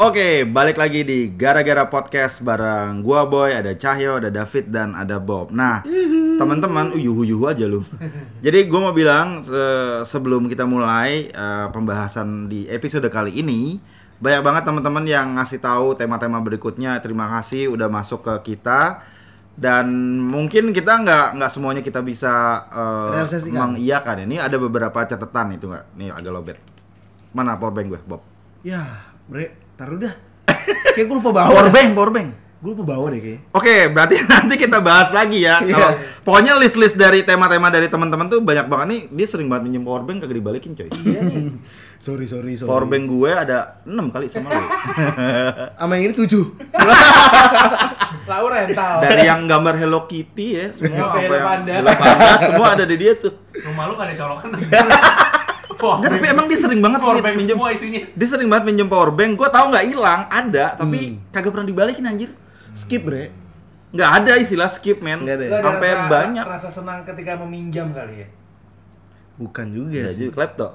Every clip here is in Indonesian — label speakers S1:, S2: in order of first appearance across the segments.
S1: Oke, balik lagi di Gara-Gara Podcast bareng gua Boy, ada Cahyo, ada David dan ada Bob. Nah, teman-teman, uyuh-uyuh aja lu. Jadi gua mau bilang se- sebelum kita mulai eh, pembahasan di episode kali ini, banyak banget teman-teman yang ngasih tahu tema-tema berikutnya. Terima kasih udah masuk ke kita. Dan mungkin kita nggak nggak semuanya kita bisa
S2: Realisasikan.
S1: mengiyakan. Ini ada beberapa catatan itu nggak? Nih agak lobet. Mana powerbank gue, Bob?
S2: Ya, bre, taruh dah. Kayak gue lupa bawa.
S1: Powerbank, powerbank.
S2: Gue lupa bawa deh kayaknya.
S1: Oke, berarti nanti kita bahas lagi ya.
S2: Iya.
S1: Kalau pokoknya list-list dari tema-tema dari teman-teman tuh banyak banget nih. Dia sering banget minjem powerbank kagak dibalikin, coy.
S2: Iya nih. Sorry, sorry, sorry.
S1: Powerbank gue ada 6 kali sama lu.
S2: Sama yang ini tujuh.
S3: Lau rental.
S1: Dari yang gambar Hello Kitty ya, semua apa yang
S3: Panda.
S1: Panda, semua ada di dia tuh.
S3: Rumah lu gak ada colokan Wah,
S1: Enggak, tapi emang dia sering banget
S3: powerbank
S1: minjem
S3: semua isinya.
S1: dia sering banget minjem powerbank. Gue tahu nggak hilang, ada, tapi
S2: Hmm.
S1: kagak pernah dibalikin anjir.
S2: Skip, bre.
S1: Nggak ada istilah skip, men.
S2: Nggak ada ya?
S1: Sampai
S3: rasa-
S1: banyak.
S3: Rasa senang ketika meminjam kali ya.
S2: Bukan juga
S1: Ya,
S2: sih.
S1: jadi klepto.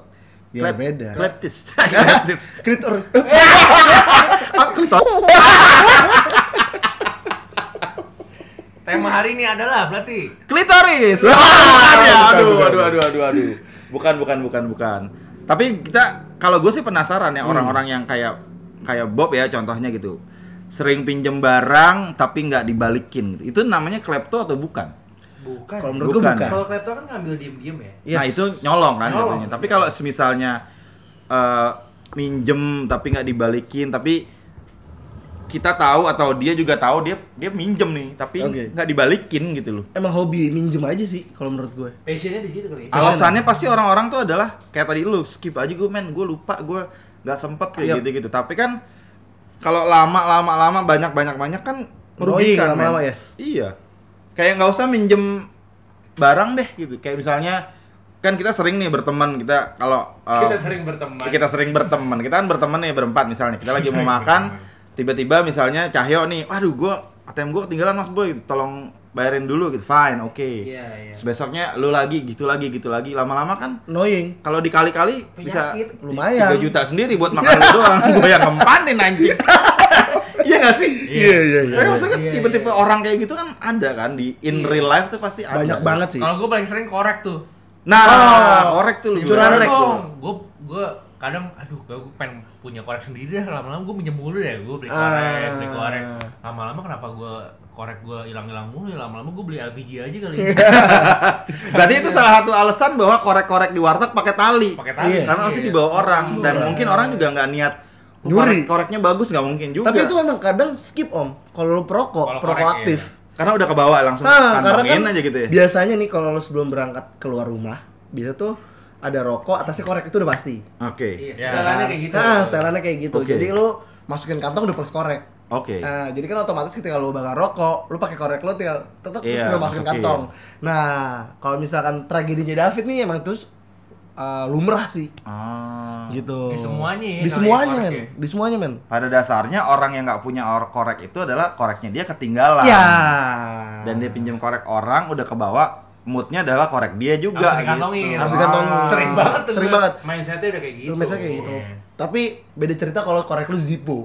S2: Ya, beda.
S1: Kleptis. Kleptis.
S2: Klitor.
S1: Ah, klepto.
S3: Tema hari ini adalah berarti
S1: klitoris. Ya, aduh, aduh, aduh, aduh, aduh. Bukan, bukan, bukan, bukan. Tapi kita, kalau gue sih penasaran ya orang-orang yang kayak kayak Bob ya contohnya gitu, sering pinjem barang tapi nggak dibalikin gitu. Itu namanya klepto atau bukan?
S3: bukan.
S2: Kalau menurut gue
S1: Bukan.
S2: bukan.
S3: Kalau klepto kan ngambil diem-diem ya.
S2: Yes.
S1: Nah itu nyolong kan
S3: Nyolong.
S1: katanya. Tapi kalau misalnya eh, minjem tapi nggak dibalikin, tapi kita tahu atau dia juga tahu dia dia minjem nih, tapi nggak dibalikin gitu loh.
S2: Emang hobi minjem aja sih kalau menurut gue.
S3: Passionnya di situ kali. ya.
S1: Alasannya pasti orang-orang tuh adalah kayak tadi lu skip aja gue men, gue lupa gue nggak sempet kayak
S2: Yap.
S1: gitu-gitu. Tapi kan kalau lama lama lama banyak banyak banyak kan merugikan
S2: lama-lama,
S1: men.
S2: yes.
S1: Iya. Kayak nggak usah minjem barang deh gitu. Kayak misalnya kan kita sering nih berteman kita kalau uh,
S3: Kita sering berteman.
S1: kita sering berteman. Kita kan berteman nih berempat misalnya. Kita lagi mau makan, tiba-tiba misalnya Cahyo nih, waduh gua ATM gua ketinggalan Mas Boy, tolong bayarin dulu gitu. Fine, oke.
S3: Iya, iya.
S1: Terus besoknya lu lagi gitu lagi gitu lagi lama-lama kan
S2: Annoying.
S1: kalau dikali-kali bisa.
S2: Lumayan.
S1: 3 juta sendiri buat makan lu doang. Gua yang ngempanin anjing. Iya gak sih?
S2: Iya, iya, iya.
S1: Tapi maksudnya
S3: Iya,
S1: tipe-tipe
S3: iya.
S1: orang kayak gitu kan ada kan di in
S3: Iya.
S1: real life tuh pasti ada.
S2: Banyak banget sih.
S3: Kalau gue paling sering korek tuh.
S1: Nah,
S2: Oh,
S1: korek tuh lu.
S2: Curan rek tuh.
S3: Gue gue kadang aduh gue pengen punya korek sendiri deh lama-lama gue minjem mulu deh gue beli korek beli korek
S2: Ah.
S3: lama-lama kenapa gue korek gue hilang-hilang mulu ya lama-lama gue beli LPG aja kali
S1: Berarti itu salah satu alasan bahwa korek-korek di warteg pakai tali.
S3: pakai tali
S2: Iya.
S1: Karena pasti dibawa orang dan mungkin orang juga nggak niat "Oh,
S2: Nyuri.
S1: korek- koreknya bagus nggak mungkin juga.
S2: Tapi itu emang kadang skip om. Kalau lu perokok, perokok aktif.
S1: karena udah kebawa langsung
S2: Nah, karena kan
S1: aja gitu ya.
S2: biasanya nih kalau lu sebelum berangkat keluar rumah, biasa tuh ada rokok atasnya korek itu udah pasti.
S1: Oke.
S3: Iya,
S2: Ya
S3: setelannya kayak gitu.
S2: Nah, setelannya kayak gitu.
S1: Oke.
S2: Jadi lu masukin kantong udah plus korek.
S1: Oke.
S2: Nah, jadi kan otomatis ketika lu bakal rokok, lu pakai korek lu tinggal tetap terus
S1: Iya,
S2: masukin
S1: masukin.
S2: kantong. Nah, kalau misalkan tragedinya David nih emang terus uh, lumrah sih.
S1: Ah.
S2: Gitu.
S3: Di semuanya ya,
S2: Di semuanya, men.
S3: ya.
S2: Di semuanya, men.
S1: Pada dasarnya orang yang nggak punya or- korek itu adalah koreknya dia ketinggalan.
S2: Ya.
S1: Dan dia pinjam korek orang udah kebawa moodnya adalah korek dia juga
S3: harus dikantongin
S1: gitu.
S2: Harus dikantongin.
S1: Ah.
S3: sering banget tuh
S2: Sering banget.
S3: mindsetnya udah kayak gitu
S2: misalnya kayak gitu.
S3: Iya.
S2: Tapi beda cerita kalau korek lu Zippo.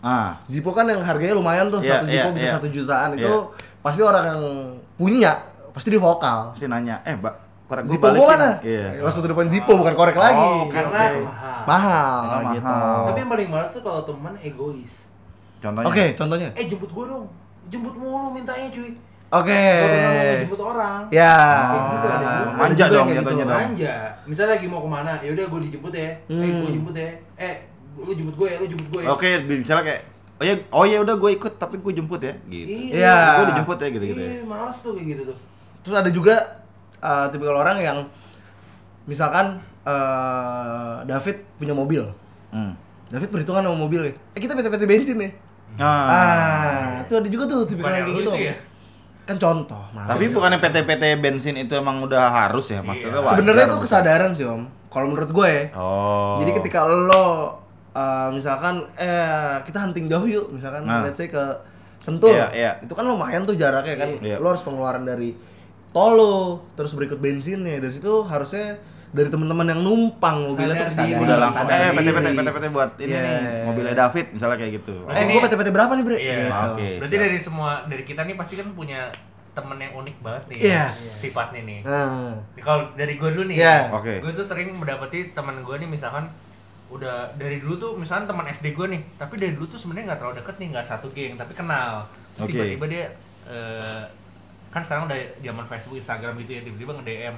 S1: Ah.
S2: Zippo kan yang harganya lumayan tuh,
S1: Iya,
S2: satu Zippo
S1: iya,
S2: bisa
S1: iya.
S2: satu jutaan.
S1: Iya.
S2: Itu pasti orang yang punya, pasti di vokal.
S1: Pasti nanya, "Eh, Mbak, korek
S2: Zippo
S1: balikin."
S2: gua mana?
S1: Iya.
S2: Langsung to the point Zippo, bukan korek lagi.
S1: Oh, oke,
S3: karena
S1: oke.
S3: mahal.
S2: Mahal,
S1: Karena
S2: gitu.
S1: mahal.
S3: tapi yang paling males tuh kalau temen egois
S1: Contohnya.
S2: Oke, contohnya.
S3: eh jemput gua dong jemput mulu mintanya cuy
S2: Oke.
S3: Mau jemput orang
S2: Ya.
S3: Kayak gitu, ada juga.
S1: Manja
S2: Ada juga
S1: dong jatuhnya dong.
S3: Manja. Misalnya lagi mau ke mana, ya udah gue dijemput ya. Eh,
S2: Hmm.
S3: gue jemput ya. Eh, lu jemput gue ya, lu jemput gue ya.
S1: Oke, misalnya kayak Oh ya, oh ya udah gue ikut tapi gue jemput ya, gitu.
S2: Iya.
S1: Gue dijemput ya gitu-gitu ya.
S3: Iya, males tuh kayak gitu tuh.
S2: Terus ada juga uh, tipikal orang yang misalkan uh, David punya mobil.
S1: Hmm.
S2: David perhitungan sama mobil ya. Eh kita PT-PT bensin ya.
S1: Ah.
S2: Ah, itu ada juga tuh tipikal yang kayak
S3: yang
S2: gitu.
S3: ya?
S2: Kan contoh, malah.
S1: Tapi bukannya PT-PT bensin itu emang udah harus ya maksudnya
S3: Iya.
S2: sebenarnya itu kesadaran sih om. Kalau menurut gue ya.
S1: Oh.
S2: Jadi ketika lo uh, misalkan eh kita hunting jauh yuk, misalkan
S1: Nah.
S2: let's say ke Sentul.
S1: Iya, iya.
S2: Itu kan lumayan tuh jaraknya kan.
S1: Iya.
S2: Lo harus pengeluaran dari tol lo, terus berikut bensinnya. Dari situ harusnya dari teman-teman yang numpang mobilnya tuh
S3: Sadar diri.
S1: Udah langsung
S2: Sadar
S1: eh PT PT. PT PT buat ini
S2: Iya.
S1: nih mobilnya David misalnya kayak gitu.
S3: Berarti
S2: Eh,
S3: ini-
S2: gua PT-PT berapa nih, Bre?
S3: Iya.
S2: Gitu.
S1: Oke.
S3: Berarti
S1: siap.
S3: dari semua dari kita nih pasti kan punya temen yang unik banget nih.
S2: Yes.
S3: Sifatnya nih.
S2: Nah.
S3: Kalau dari gue dulu nih.
S2: Iya.
S1: Oke.
S3: Gue tuh sering mendapati teman gue nih misalkan udah dari dulu tuh misalkan teman SD gue nih, tapi dari dulu tuh sebenarnya nggak terlalu deket nih, nggak satu geng, tapi kenal. Terus tiba-tiba dia eh, kan sekarang udah zaman Facebook, Instagram gitu ya, tiba-tiba nge-DM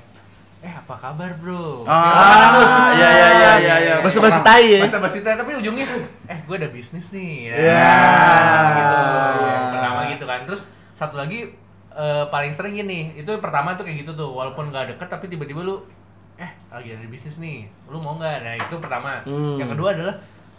S3: eh apa kabar bro?
S1: Ah, iya iya iya iya iya.
S2: Basa-basi tai ya.
S3: Bahasa basi tapi ujungnya eh gue ada bisnis nih.
S2: Iya.
S3: Gitu. Pertama gitu kan. Terus satu lagi eh, paling sering gini, itu pertama tuh kayak gitu tuh, walaupun nggak deket tapi tiba-tiba lu eh lagi ada bisnis nih, lu mau nggak? Nah itu pertama.
S2: Hmm.
S3: Yang kedua adalah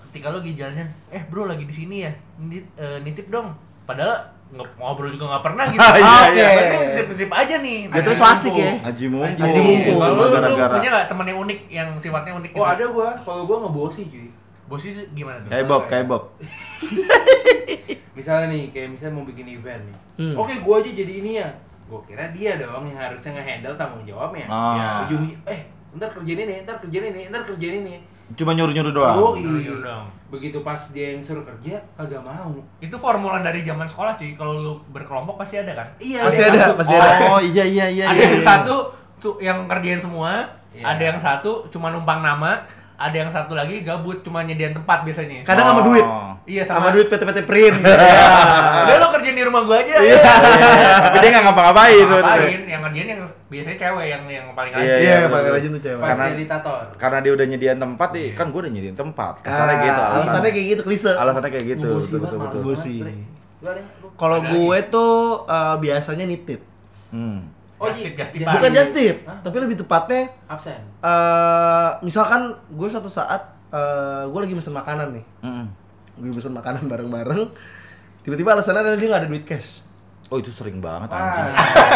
S3: ketika lu lagi jalan, eh bro lagi di sini ya, nitip, eh, nitip dong. Padahal ngobrol juga nggak pernah gitu.
S1: Iya,
S2: iya.
S3: Berarti nitip-nitip aja nih.
S2: Ya, terus asik ya.
S1: Haji mumpung.
S2: Haji mumpung.
S3: Kalau
S1: Cuma gara-gara.
S3: punya nggak teman yang unik, yang sifatnya unik?
S4: Oh ada gua, kalau gua ngebosi cuy.
S3: Bos itu gimana tuh?
S1: Kayak Bob, kayak Bob.
S4: Misalnya nih, kayak misalnya mau bikin event nih.
S2: Hmm.
S4: Oke, gua aja jadi ini ya. Gua kira dia dong yang harusnya nge-handle tanggung jawabnya.
S1: Ah.
S4: Ujungnya, eh, ntar kerjain ini, ntar kerjain ini, ntar kerjain ini.
S1: Cuma nyuruh-nyuruh doang.
S4: Oh
S3: Nyuruh
S4: iya.
S3: dong.
S4: Begitu pas dia yang suruh kerja, kagak mau.
S3: Itu formula dari zaman sekolah cuy. Kalau lu berkelompok pasti ada kan?
S4: Iya.
S2: Pasti ada,
S4: satu-
S2: pasti ada.
S1: Oh iya iya iya.
S3: ada
S1: iya.
S3: yang satu tuh yang kerjain semua,
S4: Iya.
S3: ada yang satu cuma numpang nama, ada yang satu lagi gabut cuma nyediain tempat biasanya.
S2: Kadang sama duit.
S1: Oh.
S3: Iya
S2: Sama
S3: sama,
S2: duit PT-PT print.
S3: Udah lo kerjain di rumah gua aja.
S2: Iya.
S1: Tapi dia nggak ngapa-ngapain tuh.
S3: Ngapain? Yang kerjain yang biasanya cewek yang yang paling
S1: Iya,
S3: rajin.
S2: Iya,
S1: iya,
S2: yang paling rajin tuh cewek.
S1: Karena-
S4: fasilitator.
S1: Karena dia udah nyediain tempat nih, kan gue udah nyediain tempat. Kasarnya
S2: Ah,
S1: gitu alasan.
S2: Alasannya kayak gitu, klise.
S1: Alasannya kayak gitu. Betul betul betul.
S2: Kalau gue tuh eh, biasanya nitip.
S1: Hmm.
S4: Oh,
S3: Just
S4: iya.
S3: tip, just
S2: Bukan just tip,
S4: Hah?
S2: tapi lebih tepatnya
S4: absen.
S2: eh misalkan gue suatu saat eh gue lagi mesen makanan nih.
S1: Mm-mm.
S2: Gue mesen makanan bareng-bareng. Tiba-tiba alasannya adalah dia nggak ada duit cash.
S1: Oh itu sering banget
S4: Wah.
S1: anjing.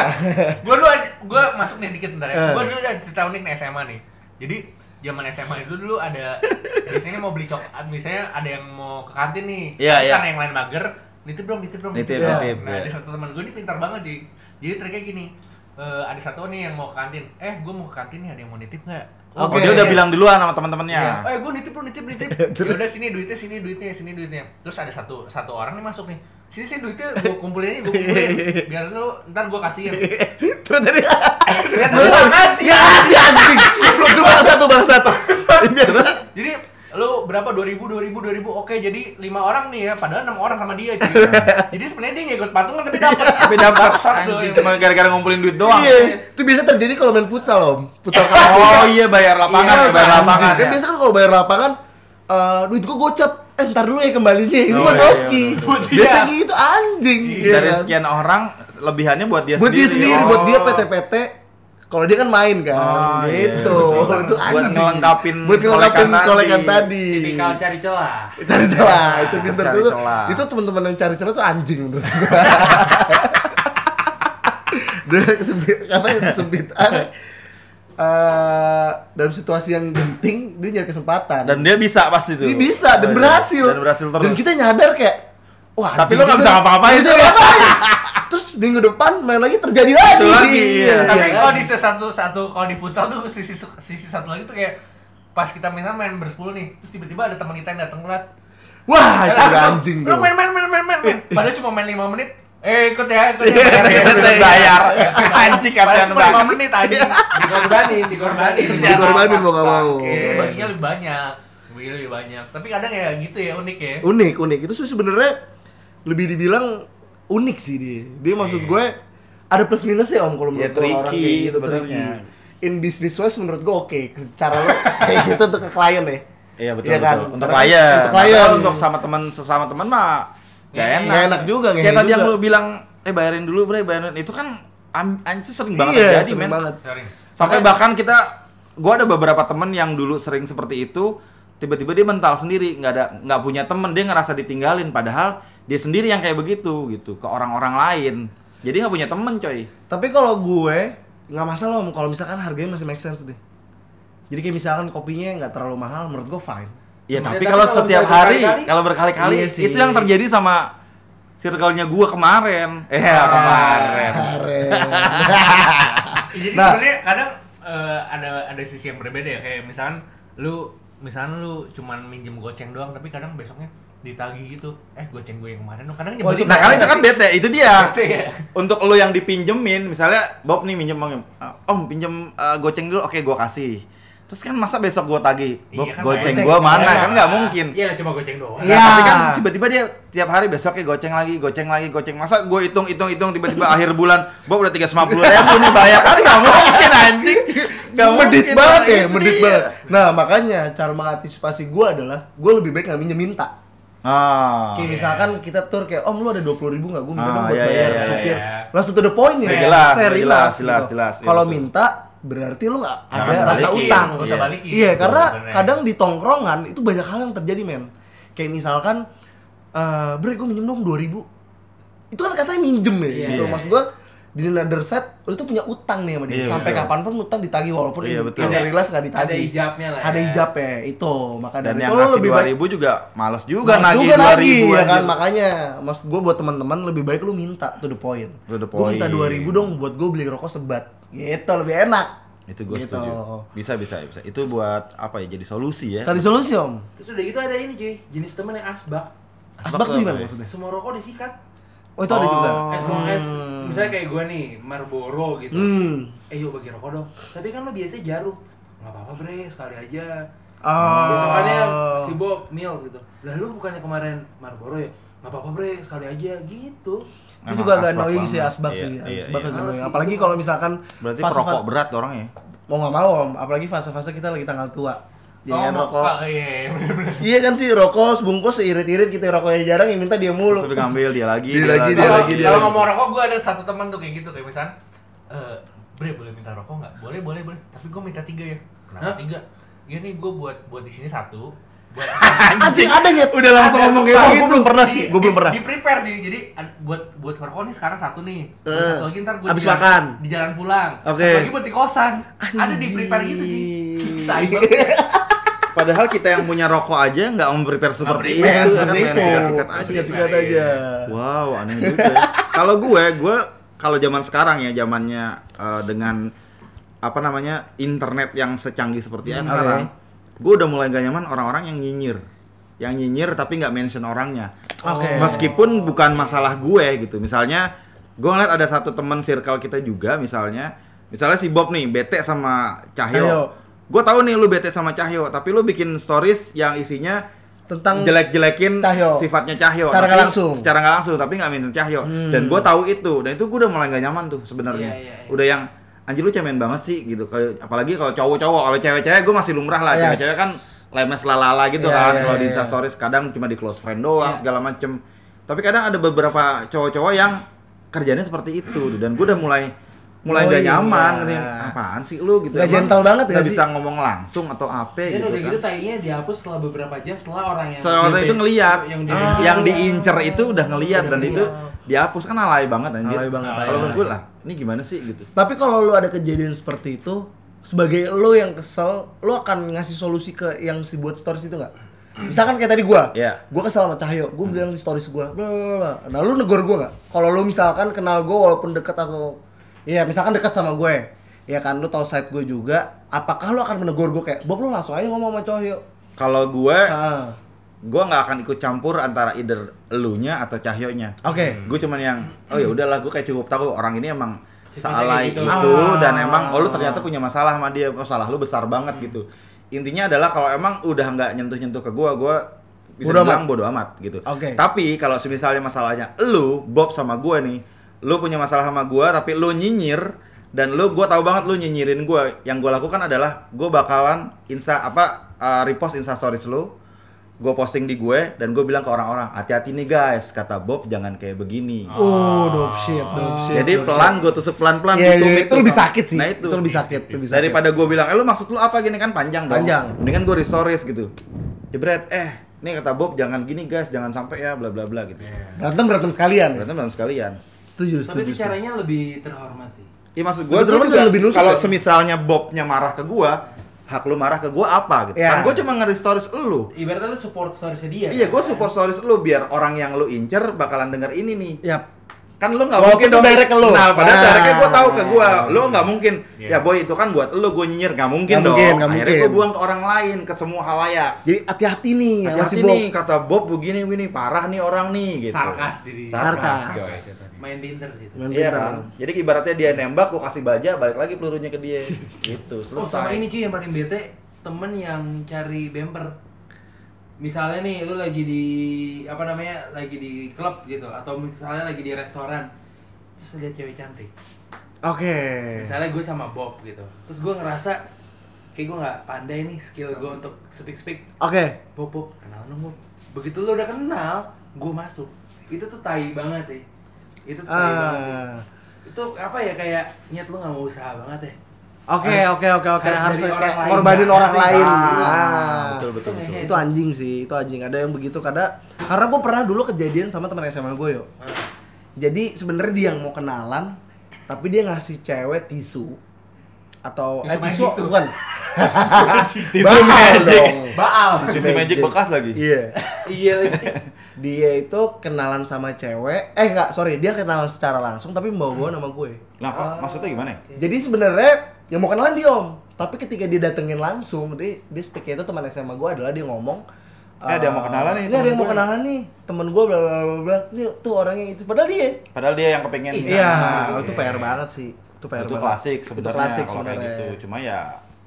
S3: gua dulu gua masuk nih dikit bentar ya.
S2: Eh.
S3: Gua dulu ada cerita unik nih SMA nih. Jadi zaman SMA itu dulu ada biasanya mau beli coklat, misalnya ada yang mau ke kantin nih.
S1: Iya,
S3: Tapi
S1: iya.
S3: Karena yang lain mager, nitip dong, nitip dong,
S1: Nitip,
S3: dong.
S1: nitip,
S3: Nah,
S1: iya.
S3: ada satu teman gue ini pintar banget sih. Jadi triknya gini. Eh, ada satu nih yang mau ke kantin. Eh, gue mau ke kantin nih, ada yang mau nitip nggak?
S1: Oh,
S2: Oke.
S1: dia udah bilang duluan sama teman-temannya.
S3: Iya. Eh, gue nitip lu, nitip, nitip. ya udah sini duitnya, sini duitnya, sini duitnya. Terus ada satu satu orang nih masuk nih. Sini sini duitnya gue kumpulin nih, gue kumpulin. Biar lu ntar gue kasihin.
S2: Terus tadi
S3: Lihat lu nggak ngasih.
S2: Ngasih anjing. Itu bangsat tuh bangsat. Terus
S3: Jadi lu berapa 2000 2000 2000 oke jadi lima orang nih ya padahal enam orang sama dia cuy. jadi sebenarnya dia nggak ikut patungan tapi dapat
S1: Tapi dapat anjing cuma gara-gara ngumpulin duit doang.
S2: Iya, itu biasa terjadi kalau main futsal om. Futsal
S1: Oh iya bayar lapangan
S2: Iya,
S1: ya, bayar lapangan.
S2: Kan
S1: ya.
S2: biasa kan kalau bayar lapangan eh duit gua gocap. Eh ntar dulu ya kembalinya. Itu
S1: Oh,
S2: mah
S1: iya,
S2: doski.
S1: iya,
S3: betul.
S2: Biasa
S3: Iya.
S2: gitu anjing. Iya
S1: Dari sekian orang lebihannya buat dia
S2: buat dia
S1: sendiri.
S2: sendiri,
S1: Oh.
S2: buat dia PT-PT. Kalau dia kan main kan,
S1: Oh, iya,
S2: gitu.
S1: betul.
S2: Itu
S1: Buat
S2: anjing.
S1: ngelengkapin
S2: buat ngelengkapin
S1: kolekan
S2: kolekan
S1: tadi.
S2: tadi.
S4: Tipikal cari celah.
S2: Cari celah, itu pinter
S1: Cari
S2: dulu.
S1: celah.
S2: Itu teman-teman yang cari celah tuh anjing menurut gua. Dan kesempit apa ya kesempit eh, dalam situasi yang genting dia nyari kesempatan.
S1: Dan dia bisa pasti tuh.
S2: dia bisa dan
S1: Oh, iya.
S2: berhasil.
S1: Dan berhasil terus.
S2: Dan kita nyadar kayak wah
S1: Tapi lu nggak bisa tuh.
S2: ngapa-ngapain. Terus minggu depan main lagi terjadi lagi.
S1: Itu lagi, iya.
S3: tapi
S4: Iya.
S3: kalau di satu satu kalau di futsal tuh sisi sisi satu lagi tuh kayak pas kita misalnya main bersepuluh nih terus tiba-tiba ada teman kita yang datang telat
S2: Wah, itu
S3: Langsung,
S2: anjing
S3: lu
S2: tuh.
S3: main main main main main main padahal cuma main 5 menit eh ikut ya ikut ya
S2: Iya,
S1: Terus bayar. Anjing
S3: Padahal
S1: kasihan
S3: cuma 5
S1: banget.
S3: menit anjing
S4: Dikorbanin, dikorbanin.
S2: Dia korbanin mau gak mau.
S3: Itu baginya lebih banyak lebih banyak tapi kadang ya gitu ya unik ya
S2: Unik, unik. Itu sebenarnya lebih dibilang unik sih dia. Dia maksud
S3: Iya.
S2: gue ada plus minusnya om kalau
S1: Ya,
S2: menurut gua orang
S1: tricky
S2: kayak gitu
S1: sebenarnya.
S2: In business wise menurut gue oke. Cara lo kayak gitu untuk ke klien ya.
S1: Iya betul
S2: Iya kan?
S1: betul. Untuk
S2: Karena
S1: klien.
S2: Untuk klien.
S1: Untuk sama teman sesama teman mah gak
S3: Iya,
S1: enak.
S2: nggak enak juga,
S1: Kayak tadi yang lu bilang eh bayarin dulu bre bayarin itu kan anjir sering banget
S2: iya,
S1: terjadi
S2: sering
S1: men.
S2: banget.
S3: Sering.
S1: Sampai
S2: Makanya-
S1: bahkan kita gua ada beberapa temen yang dulu sering seperti itu tiba-tiba dia mental sendiri nggak ada nggak punya temen dia ngerasa ditinggalin padahal dia sendiri yang kayak begitu gitu ke orang-orang lain jadi nggak punya temen coy
S2: Tapi kalau gue nggak masalah om kalau misalkan harganya masih make sense deh. Jadi kayak misalkan kopinya nggak terlalu mahal, menurut gue fine.
S1: ya
S4: Ya,
S1: tapi
S4: tapi
S1: kalau
S4: kalau
S1: setiap hari kalau berkali-kali
S2: iya sih.
S1: itu yang terjadi sama circle-nya gua kemarin eh
S2: Ah.
S1: kemarin
S2: Keren.
S3: Jadi
S2: Nah.
S3: sebenarnya kadang eh, ada ada sisi yang berbeda ya kayak misalkan lu misalkan lu cuman minjem goceng doang tapi kadang besoknya ditagih gitu eh goceng gue yang kemarin dong kadang
S2: Oh, itu
S3: nyebelin
S1: Nah, karena itu kan bete, itu dia.
S3: Bete ya?
S1: Untuk lo yang dipinjemin, misalnya Bob nih minjem Bang, "Ah, Om pinjem uh, goceng dulu, oke gua kasih. Terus kan masa besok gua tagih, Bob
S3: Iya kan,
S1: goceng gua mana?
S3: Iya.
S1: Kan nggak mungkin.
S3: iya cuma goceng doang
S1: Nah,
S2: Iya.
S1: tapi kan tiba-tiba dia tiap hari besoknya goceng lagi, goceng lagi, goceng. Masa gue hitung, hitung, hitung, tiba-tiba akhir bulan, Bob udah 350 ribu nih bayar kan nggak mungkin anjing. Nggak
S2: medit
S1: mungkin,
S2: banget ya, medit banget. Nah, makanya cara mengantisipasi gua adalah gua lebih baik nggak minjem minta.
S1: Ah.
S2: Kayak misalkan kita tur kayak om lu ada dua puluh ribu nggak gue minta
S1: Ah,
S2: dong buat
S1: iya,
S2: bayar
S1: iya,
S2: supir
S3: iya.
S2: langsung to the point ya
S1: jelas, jelas,
S2: gitu.
S1: jelas, jelas, iya,
S2: kalau minta berarti lu nggak ada rasa
S1: balikin.
S2: utang
S3: Nggak usah
S1: Iya.
S3: balikin
S2: iya karena
S3: sebenarnya.
S2: kadang di tongkrongan itu banyak hal yang terjadi men kayak misalkan eh bre gue minjem dong dua ribu itu kan katanya minjem ya
S4: Iya.
S2: gitu maksud gua di another set lu tuh punya utang nih sama dia
S1: Iya,
S2: sampai
S1: betul.
S2: kapan pun utang ditagih walaupun
S1: Iya, betul.
S2: in real life nggak ditagih
S4: Ada ijabnya lah
S2: ada
S4: ya.
S2: ijabnya itu maka
S1: Dan
S2: dari
S1: yang
S2: itu lu
S1: ngasih
S2: lebih baik
S1: ribu juga males juga
S2: Males
S1: nagih
S2: juga
S1: ribu
S2: ya kan makanya maksud gue buat teman-teman lebih baik lu minta to the point.
S1: To the
S2: Gue minta
S1: point.
S2: 2000 dong buat gue beli rokok sebat. Gitu lebih enak.
S1: Itu gue
S2: Gitu.
S1: setuju. Bisa, bisa, bisa. Itu buat apa ya? Jadi solusi ya.
S2: Sari solusi om.
S4: Terus udah gitu ada ini cuy, jenis temen yang asbak.
S2: Asbak tuh
S1: apa
S2: gimana
S1: ya?
S2: maksudnya?
S4: Semua rokok disikat.
S2: Oh itu ada
S1: Oh.
S2: juga.
S4: As long as misalnya kayak gue nih, Marlboro gitu.
S2: Hmm.
S4: Eh yuk bagi rokok dong. Tapi kan lo biasanya jarum. Nggak apa-apa bre, sekali aja.
S2: Oh.
S4: Besokannya si Bob Mil gitu. Lah lu bukannya kemarin Marlboro ya? Nggak apa-apa bre, sekali aja gitu.
S2: Itu
S1: Emang
S2: juga agak annoying sih asbak
S1: Iya,
S2: sih.
S1: iya,
S2: Asbak
S1: iya.
S2: agak
S4: Males
S2: annoying.
S4: sih,
S2: Apalagi kalau misalkan
S1: Berarti
S2: fase-fase-
S1: perokok berat orangnya.
S2: Mau nggak mau om. Apalagi fase-fase kita lagi tanggal tua. Ya kan
S3: mau-
S2: rokok.
S3: Kak, iya iya,
S2: Iya kan sih rokok sebungkus seirit-irit kita rokoknya jarang yang minta dia mulu.
S1: Terus udah ngambil dia lagi,
S2: Dia lagi, dia
S3: kalau
S2: lagi, dia
S3: kalau
S2: lagi.
S3: ngomong rokok gue ada satu teman tuh kayak gitu kayak misalnya eh bre boleh minta rokok nggak boleh boleh boleh tapi gue minta tiga ya kenapa
S4: Hah?
S3: tiga ya nih gue buat buat di sini satu buat
S2: Anjing ada ya?
S1: Udah langsung
S3: Ada,
S1: ngomong kayak
S2: Gue
S1: begitu.
S2: belum pernah sih, gue belum pernah.
S3: di prepare sih jadi ad- buat buat rokok nih sekarang satu nih
S2: Eh,
S3: satu lagi ntar gue
S2: abis makan.
S3: di jalan pulang
S2: Oke.
S3: satu lagi buat di kosan ada di prepare gitu sih. Tai banget.
S1: Padahal kita yang punya rokok aja nggak mau prepare seperti itu, kan sikat-sikat aja.
S2: Sikat-sikat aja.
S1: Wow, aneh juga. ya. Kalau gue, gue kalau zaman sekarang ya, zamannya eh, dengan apa namanya internet yang secanggih seperti
S2: Hmm,
S1: sekarang,
S2: oke.
S1: gue udah mulai gak nyaman orang-orang yang nyinyir, yang nyinyir tapi nggak mention orangnya.
S2: Oke.
S1: Meskipun bukan masalah gue gitu. Misalnya, gue ngeliat ada satu teman circle kita juga, misalnya, misalnya si Bob nih bete sama
S2: Cahyo.
S1: Cahyo. Gue tahu nih lu bete sama Cahyo, tapi lu bikin stories yang isinya
S2: Tentang
S1: jelek-jelekin
S2: Cahyo.
S1: sifatnya Cahyo
S2: Secara nggak langsung.
S1: secara nggak langsung tapi nggak minta Cahyo
S2: Hmm.
S1: dan gue tahu itu dan itu gue udah mulai nggak nyaman tuh sebenarnya
S4: Iya, iya, iya.
S1: udah yang anjir lu cemen banget sih gitu apalagi kalau cowok-cowok kalau cewek-cewek gue masih lumrah lah
S2: Yes.
S1: cewek-cewek kan lemes lalala gitu
S2: Iya,
S1: kan
S2: iya,
S1: kalau di
S2: iya.
S1: Insta stories kadang cuma di close friend doang
S4: Iya.
S1: segala macem tapi kadang ada beberapa cowok-cowok yang kerjanya seperti itu dan gue udah mulai mulai
S2: Oh,
S1: nggak
S2: iya.
S1: nyaman katanya, apaan sih lu gitu
S2: Nggak
S1: Emang
S2: gentle banget sih?
S1: bisa ngomong langsung atau apa
S4: Dan
S1: gitu
S4: udah
S1: kan.
S4: gitu tainya dihapus setelah beberapa jam setelah orang yang
S1: Setelah orang itu ngeliat
S4: yang,
S1: yang,
S4: dia
S1: yang diincer itu udah ngeliat
S4: Udah
S1: dan itu
S4: ngeliat.
S1: dihapus kan alay banget anjir.
S2: Alay banget,
S1: Kalau menurut gue lah, ini gimana sih gitu.
S2: Tapi kalau lu ada kejadian seperti itu, sebagai lu yang kesel, lu akan ngasih solusi ke yang si buat stories itu nggak? Misalkan kayak tadi gua,
S1: Iya.
S2: gua kesel sama Cahyo, gua bilang di stories gua, bla, bla, bla. nah lu negor gua nggak? Kalau lu misalkan kenal gua walaupun deket atau, iya misalkan dekat sama gue, ya kan lu tahu side gue juga, apakah lu akan menegur gua kayak, Bob lu langsung aja ngomong sama Cahyo?
S1: Kalau gue,
S2: Ah,
S1: gue nggak akan ikut campur antara either elunya atau cahyonya.
S2: oke.
S1: Gue cuman yang, oh ya udahlah, gue kayak cukup tahu orang ini emang salai
S4: kayak
S1: itu
S4: gitu.
S1: dan
S2: Ah.
S1: emang oh lu ternyata punya masalah sama dia, oh salah lu besar banget gitu. Intinya adalah kalau emang udah nggak nyentuh-nyentuh ke gue, gue bisa
S2: Bodo
S1: bilang bodo amat gitu.
S2: Oke.
S1: Tapi kalau misalnya masalahnya lu, Bob sama gue nih, lu punya masalah sama gue, tapi lu nyinyir dan lu, gue tahu banget lu nyinyirin gue. Yang gue lakukan adalah gue bakalan insta apa uh, repost insta stories lu, gue posting di gue dan gue bilang ke orang-orang hati-hati nih guys, kata Bob jangan kayak begini.
S2: Oh, dope shit, dope shit.
S1: Jadi
S2: dope
S1: pelan gue tusuk pelan-pelan
S2: Iya,
S1: tutup
S2: iya, itu lebih sakit sih.
S1: Nah itu.
S2: Itu lebih sakit, lebih sakit.
S1: Daripada gue bilang, eh lu maksud lu apa gini kan panjang dong.
S2: Panjang.
S1: Mendingan gue stories gitu. Jebret, eh nih kata Bob jangan gini guys, jangan sampai ya bla bla bla gitu.
S2: Berantem berantem sekalian.
S1: Berantem dalam sekalian.
S2: Setuju,
S4: Tapi
S2: setuju.
S4: itu
S2: setuju.
S4: caranya lebih terhormat sih.
S1: Iya maksud gue
S2: betul,
S1: juga
S2: lebih nusuk
S1: kalau
S2: ya.
S1: semisalnya Bobnya marah ke gue, hak lu marah ke gue apa gitu.
S2: Ya.
S1: Kan gue cuma nge stories lu.
S4: Ibaratnya lu support storiesnya dia.
S1: Iya,
S4: kan?
S1: gue support stories lu biar orang yang lu incer bakalan denger ini nih.
S2: Yap.
S1: kan lu nggak mungkin dong
S2: direct ke lu.
S1: Nah, padahal
S2: Nah.
S1: directnya gue tahu ke gue. Lu nggak mungkin.
S3: Iya.
S1: Ya boy itu kan buat lu gue nyinyir nggak mungkin
S2: Nggak
S1: dong.
S2: mungkin, nggak
S1: Akhirnya
S2: mungkin.
S1: gue buang ke orang lain ke semua halayak.
S2: Jadi hati-hati nih
S1: Hati-hati
S2: Bob.
S1: nih kata Bob begini begini parah nih orang nih gitu.
S3: Sarkas diri.
S1: Sarkas.
S2: Sarkas.
S4: Main pinter gitu.
S2: Main
S1: Iya kan. Jadi ibaratnya dia nembak, gue kasih baja, balik lagi pelurunya ke dia. gitu.
S4: Oh sama
S1: Selesai.
S4: ini cuy yang paling bete temen yang cari bemper. Misalnya nih lu lagi di apa namanya lagi di klub gitu atau misalnya lagi di restoran terus lihat cewek cantik.
S2: Oke.
S4: Misalnya gue sama Bob gitu, terus gue ngerasa kayak gue nggak pandai nih skill gue untuk speak speak.
S2: Oke.
S4: Bob Bob kenal Bob. Begitu lu udah kenal, gue masuk. Itu tuh tai banget sih. Itu banget sih.
S2: Ah.
S4: Itu apa ya kayak nyet lu nggak mau usaha banget ya.
S2: Oke, oke, oke, oke.
S4: harus dari orang lain,
S2: lain.
S1: Ah,
S2: Nah.
S1: betul betul betul.
S2: Itu anjing sih, itu anjing. Ada yang begitu karena karena gue pernah dulu kejadian sama teman SMA gue yo. Jadi sebenarnya dia yang mau kenalan, tapi dia ngasih cewek tisu atau eh
S3: Tisu
S2: tisu
S3: magic tuh.
S2: bukan.
S1: Tisu
S2: Baal
S1: magic.
S2: dong.
S3: Baal.
S1: Tisu magic bekas lagi.
S2: Iya.
S4: Iya lagi.
S2: Dia itu kenalan sama cewek, eh enggak, sorry, dia kenalan secara langsung tapi membawa nama gue.
S1: Nah, kok maksudnya gimana?
S2: Jadi sebenarnya yang mau kenalan dia om, tapi ketika dia datengin langsung, dia, dia speak itu teman SMA gue adalah dia ngomong.
S1: Eh, ada yang mau kenalan nih,
S2: Ini ada yang mau
S1: gue."
S2: kenalan nih, temen gue bla bla bla bla. Ini tuh orangnya itu, padahal dia.
S1: Padahal dia yang kepengen
S2: Iya,
S1: Nah,
S2: itu PR banget sih. Itu PR
S1: itu klasik
S2: Itu
S1: sebenarnya
S2: klasik
S1: kalau kayak
S2: sebenarnya.
S1: gitu. Cuma ya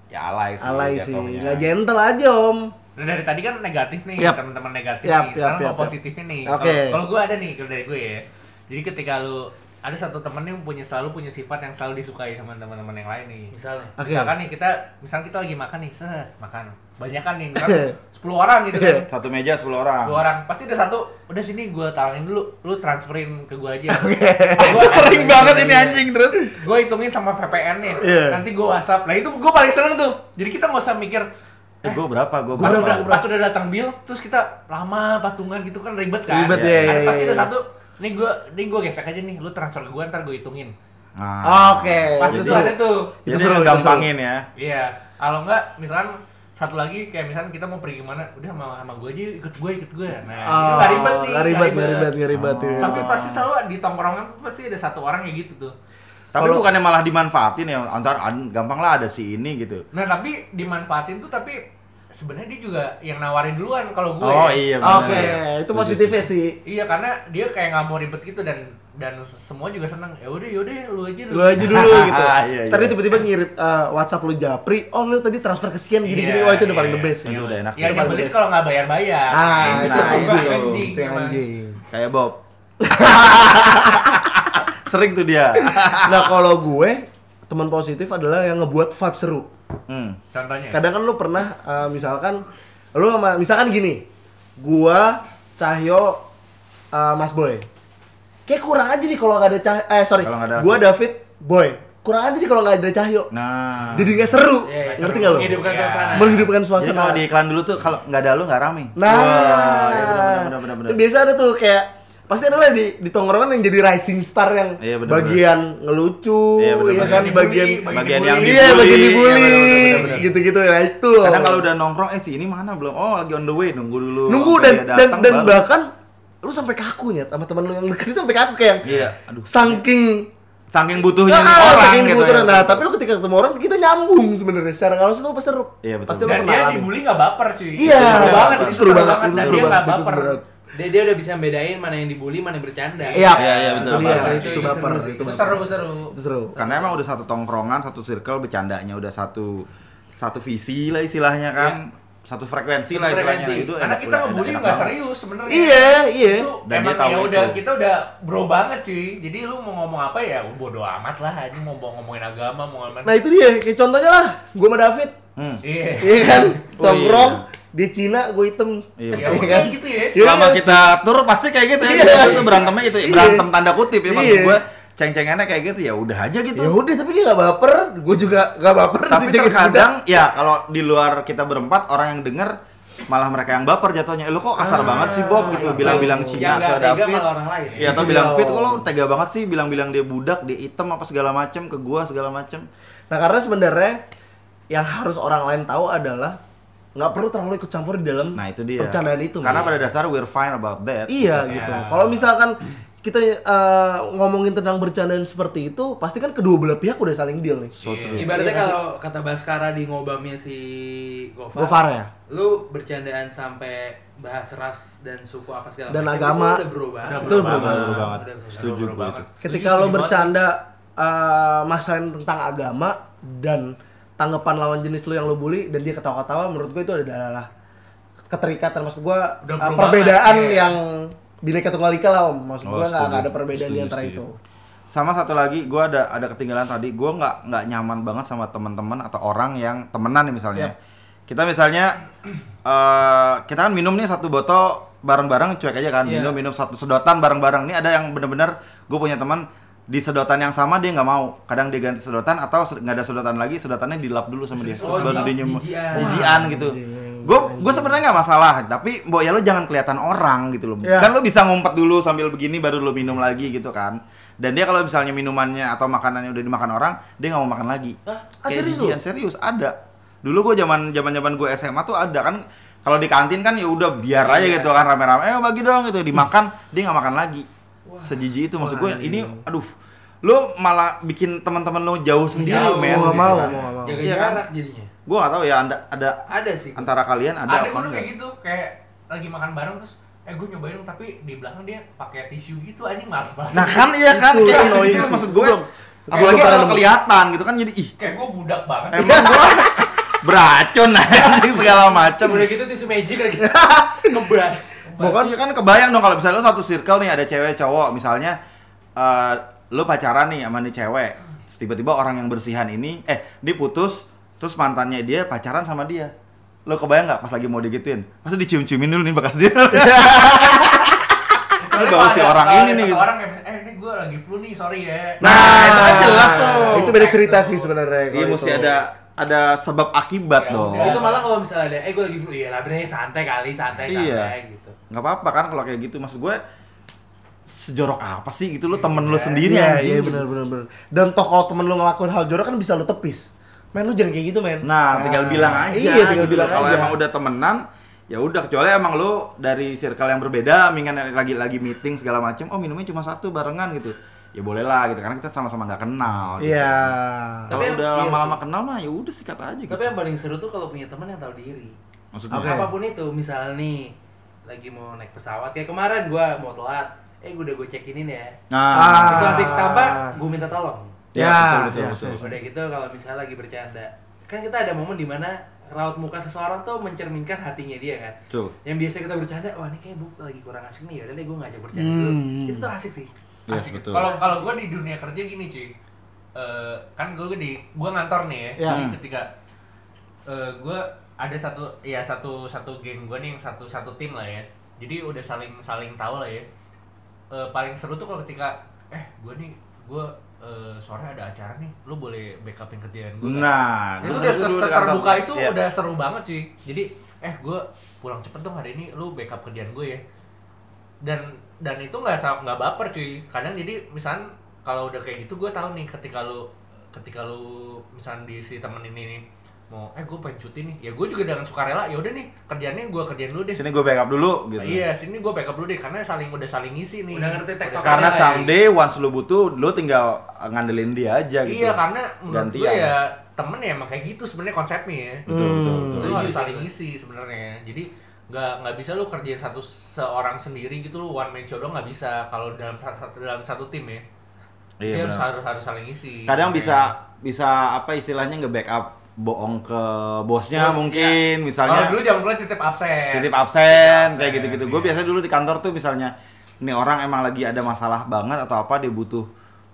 S1: ya alay sih.
S2: Alay sih, nggak gentle aja om.
S3: Nah, dari tadi kan negatif nih,
S2: Yap.
S3: teman-teman negatif
S2: Yap,
S3: nih. Sekarang
S2: yap,
S3: kalau
S2: yap.
S3: positifnya nih.
S2: Oke.
S3: Kalau- Kalau gue ada nih, kalau dari gue ya. Jadi ketika lu ada satu temen yang punya selalu punya sifat yang selalu disukai sama teman-teman yang lain nih.
S4: Misalnya.
S2: Oke.
S3: Misalkan nih kita, misalkan kita lagi makan nih, set, makan. Banyak kan nih, misalkan 10 orang gitu kan.
S1: Satu meja 10 orang.
S3: 10 orang, pasti ada satu, udah sini gue talangin dulu, lu transferin ke gue aja.
S1: Itu sering banget ini anjing terus.
S3: Gue hitungin sama PPN nih,
S2: Iya.
S3: nanti gue WhatsApp. Nah itu gue paling seneng tuh. Jadi kita nggak usah mikir,
S1: Eh, gue berapa? Gue
S3: pas
S1: berapa?
S3: udah, pas udah datang bill, terus kita lama patungan gitu kan ribet kan.
S2: Ribet,
S1: Iya,
S2: ya,
S3: Kan
S2: ya,
S3: pasti ada
S2: ya.
S3: satu, nih gue, nih gue gesek aja nih, lu transfer ke gue ntar gue hitungin.
S1: Nah,
S2: Oke.
S3: Pas
S1: jadi-
S3: itu ada tuh.
S1: Jadi
S2: Itu seru,
S1: gampangin ya.
S3: Iya, kalau enggak misalkan satu lagi kayak misalkan kita mau pergi ke mana, udah sama, sama gue aja ikut gue ikut gue. Nah, itu
S2: Oh,
S3: ribet nih.
S2: ribet, ribet, ribet.
S1: Oh.
S3: Tapi pasti selalu di tongkrongan tuh pasti ada satu orang kayak gitu tuh.
S1: Tapi
S2: Kalau-
S1: bukannya malah dimanfaatin ya, antar an- gampang lah ada si ini gitu.
S3: Nah tapi dimanfaatin tuh tapi sebenarnya dia juga yang nawarin duluan kalau gue.
S1: Oh iya benar.
S2: Oke, itu positifnya sih.
S3: Iya karena dia kayak nggak mau ribet gitu dan dan semua juga seneng. Ya udah yaudah lu aja
S2: Lu aja dulu gitu.
S1: Iya, iya.
S2: Tadi tiba-tiba ngirim eh, WhatsApp lu Japri, oh lu tadi transfer ke sekian gini-gini,
S3: Iya,
S2: wah itu udah paling
S3: iya.
S2: the best sih.
S1: Itu udah enak
S3: Ya nyebelin
S2: Paling
S3: kalau nggak bayar bayar.
S2: Ah, itu
S1: Nah,
S2: anjing.
S1: itu.
S3: anjing.
S2: Itu yang anjing.
S1: Kayak Bob. Sering tuh dia.
S2: Nah, kalau gue teman positif adalah yang ngebuat vibe seru.
S1: Hmm.
S3: Contohnya.
S2: Kadang kan lu pernah eh, misalkan lu sama misalkan gini. Gua Cahyo eh, Mas Boy. Kayak kurang aja nih kalau nggak ada Cahyo. Eh sorry.
S1: Ada
S2: Gua
S1: David.
S2: David Boy. Kurang aja nih kalau nggak ada Cahyo.
S1: Nah.
S2: Jadi nggak seru.
S4: Iya,
S2: Ngerti nggak lu?
S4: Menghidupkan
S3: Iya.
S4: suasana.
S2: Menghidupkan
S1: Jadi
S2: suasana.
S1: kalau di iklan dulu tuh kalau nggak ada lu nggak rame.
S2: Nah,
S1: Wah, iya benar benar benar benar.
S2: itu biasa ada tuh kayak pasti ada lah di di tongkrongan yang jadi rising star yang
S1: Iya, bener,
S2: bagian ngelucu,
S1: Iya, bener,
S2: ya
S1: bener.
S2: kan
S3: Dibully,
S2: bagian
S3: bagian
S1: bagian
S3: dibully.
S1: yang
S2: iya
S1: dibully,
S2: bagian
S1: iya,
S2: dibully,
S1: bener, bener, bener.
S2: gitu-gitu ya itu.
S1: Kadang kalau udah nongkrong, eh si ini mana belum? Oh lagi on the way, nunggu dulu.
S2: nunggu dan dan
S1: datang,
S2: dan
S1: baru.
S2: bahkan lu sampai kaku ya sama teman lu yang deket itu sampai kaku kayak
S1: Iya, aduh.
S2: saking
S1: Saking butuhnya nih
S2: Ah,
S1: orang
S2: saking
S1: gitu. ya.
S2: Nah, tapi lu ketika ketemu orang kita nyambung sebenarnya. Secara kalau itu pasti seru.
S1: Iya, betul.
S2: Pasti lu
S3: Dan dia dibully nggak baper cuy.
S2: Iya,
S3: seru banget.
S2: seru banget, seru
S3: dia nggak
S2: banget,
S3: baper.
S4: Dia dia udah bisa bedain mana yang dibully, mana yang bercanda.
S2: Iya,
S1: Iya, iya, betul,
S2: Itu dia,
S1: betul.
S2: itu,
S4: Itu
S2: baper,
S4: seru
S2: itu baper.
S3: seru seru.
S2: Itu seru.
S1: Karena emang udah satu tongkrongan, satu circle, bercandanya udah satu satu visi lah istilahnya kan. Satu frekuensi
S4: Satu
S1: lah istilahnya.
S4: frekuensi.
S1: Itu
S3: Karena
S1: enak-
S3: kita
S1: udah
S3: ngebully nggak serius sebenarnya.
S2: Iya, iya.
S3: Itu
S1: Dan dia
S3: emang
S1: tahu
S3: ya
S1: itu.
S3: udah kita udah bro banget cuy. Jadi lu mau ngomong apa ya bodo amat lah. Ini mau ngomongin agama, mau ngomongin.
S2: Nah, itu dia. Kayak contohnya lah, gua sama David.
S1: Hmm.
S3: Iya.
S2: Iya kan?
S1: Oh,
S2: Tongkrong
S1: iya.
S2: Di Cina, gue hitam.
S1: Iya,
S3: Ya udah gitu ya.
S1: Selama
S2: Iya.
S1: kita tur pasti kayak gitu ya.
S2: Iya.
S1: Itu berantemnya itu
S2: Iya.
S1: berantem tanda kutip ya maksud
S2: Iya.
S1: gue. Ceng-cengannya kayak gitu ya udah aja gitu.
S2: Ya udah, tapi dia nggak baper. Gue juga nggak baper.
S1: Tapi terkadang ya kalau di luar kita berempat orang yang denger malah mereka yang baper jatuhnya. Lu kok kasar banget sih Bob gitu bilang-bilang
S4: Yang
S1: Cina ke David.
S4: orang lain.
S1: Iya atau
S2: Iya.
S1: bilang fit kok lo tega banget sih bilang-bilang dia budak, dia hitam apa segala macem ke gua segala macem.
S2: Nah karena sebenarnya yang harus orang lain tahu adalah nggak perlu terlalu ikut campur di dalam
S1: Nah itu dia.
S2: percandaan itu.
S1: Karena pada dasarnya we're fine about that.
S2: iya
S3: Iya.
S2: gitu. Kalau misalkan kita eh, ngomongin tentang bercandaan seperti itu, pasti kan kedua belah pihak udah saling deal nih.
S1: So true.
S4: Ibaratnya
S2: Iya,
S4: kalau kata Baskara di ngobamnya si Gofar,
S2: Gofar ya?
S4: lu bercandaan sampai bahas ras dan suku apa segala
S2: Dan
S4: macam,
S2: agama.
S4: itu udah berubah.
S3: Udah
S2: Itu
S3: berubah
S2: berubah.
S3: banget.
S1: Berubah banget.
S4: Berubah.
S1: Setuju gue itu.
S3: banget.
S2: Ketika lo
S3: banget.
S2: bercanda eh masalahin tentang agama dan tanggapan lawan jenis lo yang lo bully dan dia ketawa-ketawa, menurut gue itu adalah keterikatan maksud gue eh,
S3: berubah
S2: perbedaan
S3: iya.
S2: yang bineka tunggal ika lah om. Maksud
S1: Oh,
S2: gue nggak ada perbedaan di antara
S1: setuju.
S2: itu.
S1: Sama satu lagi, gue ada ada ketinggalan tadi. Gue nggak nggak nyaman banget sama teman-teman atau orang yang temenan nih misalnya. Kita misalnya eh kita kan minum nih satu botol bareng-bareng cuek aja kan.
S4: Iya.
S1: Minum minum satu sedotan bareng-bareng. Ini ada yang bener-bener gue punya teman di sedotan yang sama dia nggak mau. Kadang dia ganti sedotan atau se- nggak ada sedotan lagi, sedotannya dilap dulu sama dia. Terus
S4: Oh,
S1: baru dia nyium
S4: jijian.
S1: gitu. Gue gue sebenarnya nggak masalah, tapi mbok ya lo jangan kelihatan orang gitu loh.
S2: Iya.
S1: Kan lo bisa ngumpet dulu sambil begini baru lo minum lagi gitu kan. Dan dia kalau misalnya minumannya atau makanannya udah dimakan orang, dia nggak mau makan lagi.
S4: Hah?
S2: Ah,
S1: Kayak
S2: serius
S1: jijian, serius ada. Dulu gue zaman zaman zaman gue SMA tuh ada kan. Kalau di kantin kan ya udah biar aja
S4: Iya.
S1: gitu kan rame-rame. Eh bagi dong gitu dimakan, dia nggak makan lagi. Sejijik itu maksud gue ini aduh. Lo malah bikin teman-teman lo jauh sendiri
S4: Jauh.
S1: men.
S2: Mau,
S1: gitu
S2: mau,
S1: kan.
S2: mau, mau.
S4: Jaga
S1: Iya kan?
S4: jarak jadinya.
S1: Gue gak tahu ya anda ada
S4: Ada sih.
S1: antara kalian ada,
S3: ada
S1: apa
S3: gue kayak gitu kayak lagi makan bareng terus eh gue nyobain dong tapi di belakang dia pakai tisu gitu anjing males banget
S1: Nah kan iya kan
S2: Itu
S1: kayak gitu,
S2: annoying
S1: gitu
S2: sih.
S1: maksud gue.
S2: Belum.
S1: Apalagi kalau kelihatan gitu kan jadi ih
S3: kayak gue budak banget
S1: emang gue beracun anjing segala macam.
S4: Udah gitu tisu magic lagi. Ngebas.
S1: Bukan ya kan kebayang dong kalau misalnya lo satu circle nih ada cewek cowok misalnya eh lo pacaran nih sama nih cewek. Tiba-tiba orang yang bersihan ini eh dia putus terus mantannya dia pacaran sama dia. Lo kebayang nggak pas lagi mau digituin? Pasti dicium-ciumin dulu nih bekas dia.
S3: Kalau
S1: si
S3: ada-
S1: orang ini nih gitu.
S3: orang kayak eh ini gue lagi flu nih sorry ya
S1: Nah, itu kan jelas tuh.
S2: Itu beda cerita sih sebenarnya.
S1: Iya mesti ada ada sebab akibat
S3: Ya
S1: dong.
S4: Itu malah kalau misalnya ada, eh gue lagi flu, iya lah bre, santai kali, santai, santai
S1: Iya.
S4: gitu.
S1: Nggak apa-apa kan kalau kayak gitu maksud gue sejorok apa sih gitu lu temen lu
S3: Iya,
S1: sendiri
S2: Iya,
S1: anjing
S2: iya
S1: gitu.
S2: benar benar benar. Dan toh kalau temen lu ngelakuin hal jorok kan bisa lu tepis. Men lu jangan kayak gitu, men.
S1: nah tinggal bilang aja
S2: Iya, tinggal
S1: gitu
S2: bilang
S1: kalau
S2: aja.
S1: emang udah temenan ya udah kecuali emang lu dari circle yang berbeda minggu lagi lagi meeting segala macam oh minumnya cuma satu barengan gitu ya boleh lah gitu karena kita sama-sama nggak kenal gitu.
S2: Iya.
S1: kalau
S4: Tapi
S1: udah
S4: iya
S1: lama-lama
S4: sih.
S1: kenal mah ya udah sikat aja gitu
S4: Tapi yang paling seru tuh kalau punya teman yang tahu diri.
S1: maksudnya
S2: Oke.
S4: Apa pun itu, misalnya nih lagi mau naik pesawat kayak kemarin gua mau telat, eh gue udah gue check inin ya.
S1: nah
S4: Itu asik tambah, gue minta tolong.
S1: ya,
S2: Ya,
S1: betul betul,
S2: ya,
S1: betul.
S4: Udah gitu kalau misalnya lagi bercanda, kan kita ada momen di mana raut muka seseorang tuh mencerminkan hatinya dia kan.
S1: Tuh.
S4: Yang biasa kita bercanda, wah ini kayak bu lagi kurang asik nih, yaudah deh gue ngajak bercanda dulu.
S2: Hmm.
S4: Itu tuh asik sih.
S1: Yes,
S3: Asik.
S1: betul.
S3: Kalau kalau gue di dunia kerja gini cuy, Eh, kan gue di gue ngantor nih ya.
S2: Ya.
S3: Jadi ketika gue ada satu ya satu satu geng gue nih yang satu satu tim lah ya. Jadi udah saling saling tahu lah ya. Eh, paling seru tuh kalau ketika eh gue nih gue eh, sore ada acara nih, lu boleh backupin kerjaan gue.
S1: nah
S3: itu
S1: terus
S3: udah terbuka itu
S1: Iya.
S3: udah seru banget cuy. Jadi eh gue pulang cepet dong hari ini, lu backup kerjaan gue ya. Dan dan itu nggak nggak baper cuy. Kadang jadi misalnya kalau udah kayak gitu gue tahu nih ketika lu ketika lu misalnya di si temen ini nih mau eh gue pengen cuti nih. Ya gue juga dengan sukarela ya udah nih kerjaannya gue kerjain dulu deh.
S1: Sini gue backup dulu gitu.
S3: Iya sini gue backup dulu deh karena saling udah saling ngisi nih.
S4: Udah ngerti tektokan
S1: karena someday once lu butuh lu tinggal ngandelin dia aja gitu.
S3: Iya karena menurut gue ya temen ya emang kayak gitu sebenarnya konsepnya ya.
S1: Betul betul
S2: Hmm.
S1: betul.
S3: lu
S4: Setuju
S3: harus
S4: sih,
S3: saling
S4: Bang.
S3: isi sebenarnya. Jadi nggak nggak bisa lu kerjain satu seorang sendiri gitu lu one man show doang nggak bisa kalau dalam satu dalam satu tim ya.
S1: Iya
S3: dia harus harus harus saling isi
S1: kadang
S3: Makanya.
S1: bisa bisa apa istilahnya nge-backup bohong ke bosnya
S3: Bos,
S1: mungkin
S3: kalau
S1: misalnya.
S3: Dulu zaman gue titip absen.
S1: Titip absen
S3: Titip
S1: kayak gitu-gitu. Gue
S3: iya.
S1: biasa dulu di kantor tuh misalnya ini orang emang lagi ada masalah banget atau apa dia butuh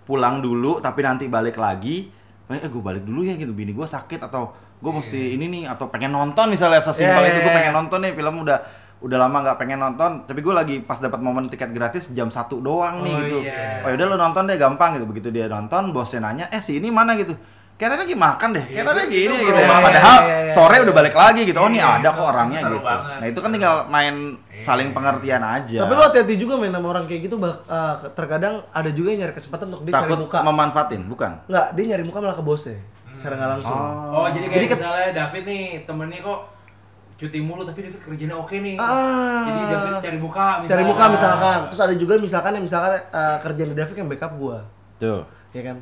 S1: pulang dulu tapi nanti balik lagi. Eh gue balik dulu ya gitu. Bini gue sakit atau gue mesti ini nih atau pengen nonton misalnya sesimpel
S2: Iya,
S1: itu
S2: iya,
S1: gue
S2: iya.
S1: pengen nonton nih film udah udah lama nggak pengen nonton tapi gue lagi pas dapat momen tiket gratis jam satu doang nih
S4: Oh,
S1: gitu.
S4: iya.
S1: oh yaudah lo nonton deh gampang gitu. Begitu dia nonton bosnya nanya eh si ini mana? gitu kita lagi makan deh kita
S3: Iya,
S1: lagi
S3: itu
S1: ini
S3: bro.
S1: gitu
S3: Iya, iya,
S1: padahal
S2: iya, iya.
S1: sore udah balik lagi gitu oh nih
S3: Iya,
S1: ada kok orangnya
S3: seru
S1: gitu
S3: banget.
S1: nah itu kan tinggal main
S3: Iya.
S1: saling pengertian aja
S2: Tapi lu hati-hati juga main sama orang kayak gitu, bak- eh, terkadang ada juga yang nyari kesempatan untuk dia
S1: takut
S2: cari muka.
S1: memanfaatin bukan
S2: Enggak, dia nyari muka malah ke bosnya. Secara nggak langsung.
S4: Oh, jadi kayak
S2: Jadi ke-
S4: misalnya David nih, temennya kok cuti mulu tapi David kerjanya oke nih.
S2: Ah.
S4: Jadi David cari muka misalnya.
S2: cari muka misalkan terus ada juga misalkan yang misalkan eh, kerjaan David yang backup gua
S1: Tuh.
S2: ya kan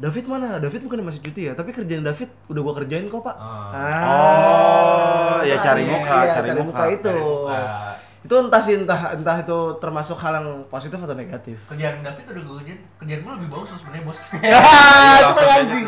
S2: David mana? David bukan masih cuti ya, tapi kerjaan David udah gua kerjain kok, Pak.
S3: Ah.
S1: Oh, ya cari
S2: iya,
S1: muka,
S2: iya,
S1: cari muka.
S2: itu.
S3: Cari muka.
S2: Itu entah sih entah entah itu termasuk hal yang positif atau negatif.
S3: kerjaan David udah gue kerjaan kerjaan gue lebih bagus sebenarnya bos
S2: Ah, itu anjing.